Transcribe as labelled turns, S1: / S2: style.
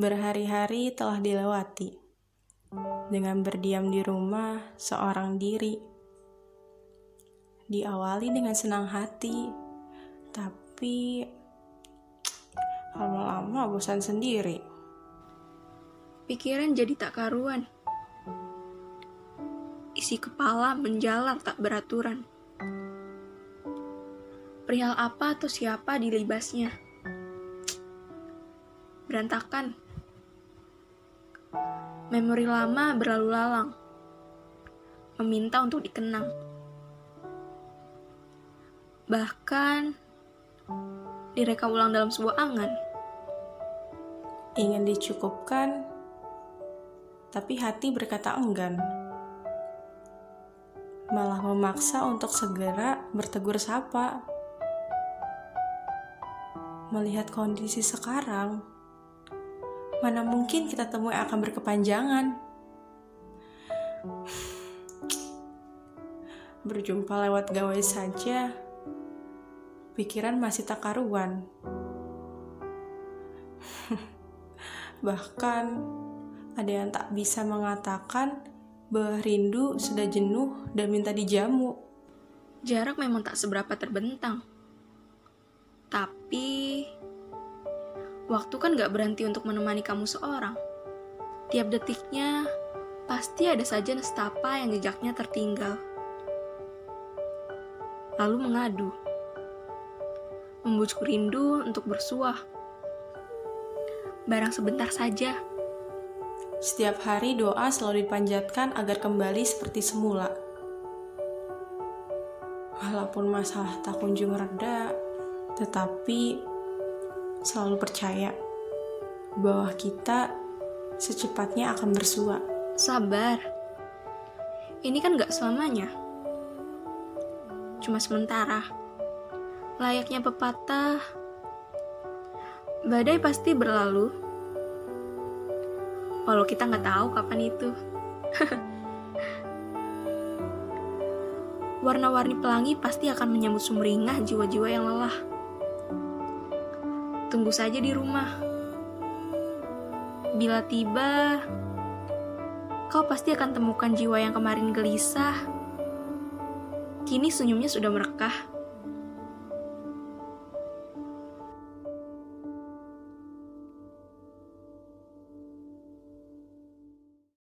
S1: Berhari-hari telah dilewati dengan berdiam di rumah seorang diri. Diawali dengan senang hati, tapi lama-lama bosan sendiri.
S2: Pikiran jadi tak karuan. Isi kepala menjalar tak beraturan. Perihal apa atau siapa dilibasnya? Berantakan Memori lama berlalu lalang, meminta untuk dikenang. Bahkan direka ulang dalam sebuah angan.
S1: Ingin dicukupkan, tapi hati berkata enggan. Malah memaksa untuk segera bertegur sapa. Melihat kondisi sekarang, mana mungkin kita temui akan berkepanjangan. Berjumpa lewat gawai saja, pikiran masih tak karuan. Bahkan ada yang tak bisa mengatakan bahwa sudah jenuh dan minta dijamu.
S2: Jarak memang tak seberapa terbentang. Tapi Waktu kan gak berhenti untuk menemani kamu seorang. Tiap detiknya, pasti ada saja nestapa yang jejaknya tertinggal. Lalu mengadu. Membujuk rindu untuk bersuah. Barang sebentar saja.
S1: Setiap hari doa selalu dipanjatkan agar kembali seperti semula. Walaupun masalah tak kunjung reda, tetapi selalu percaya bahwa kita secepatnya akan bersua.
S2: Sabar. Ini kan gak selamanya. Cuma sementara. Layaknya pepatah, badai pasti berlalu. Walau kita nggak tahu kapan itu. Warna-warni pelangi pasti akan menyambut sumringah jiwa-jiwa yang lelah. Tunggu saja di rumah. Bila tiba, kau pasti akan temukan jiwa yang kemarin gelisah. Kini senyumnya sudah merekah.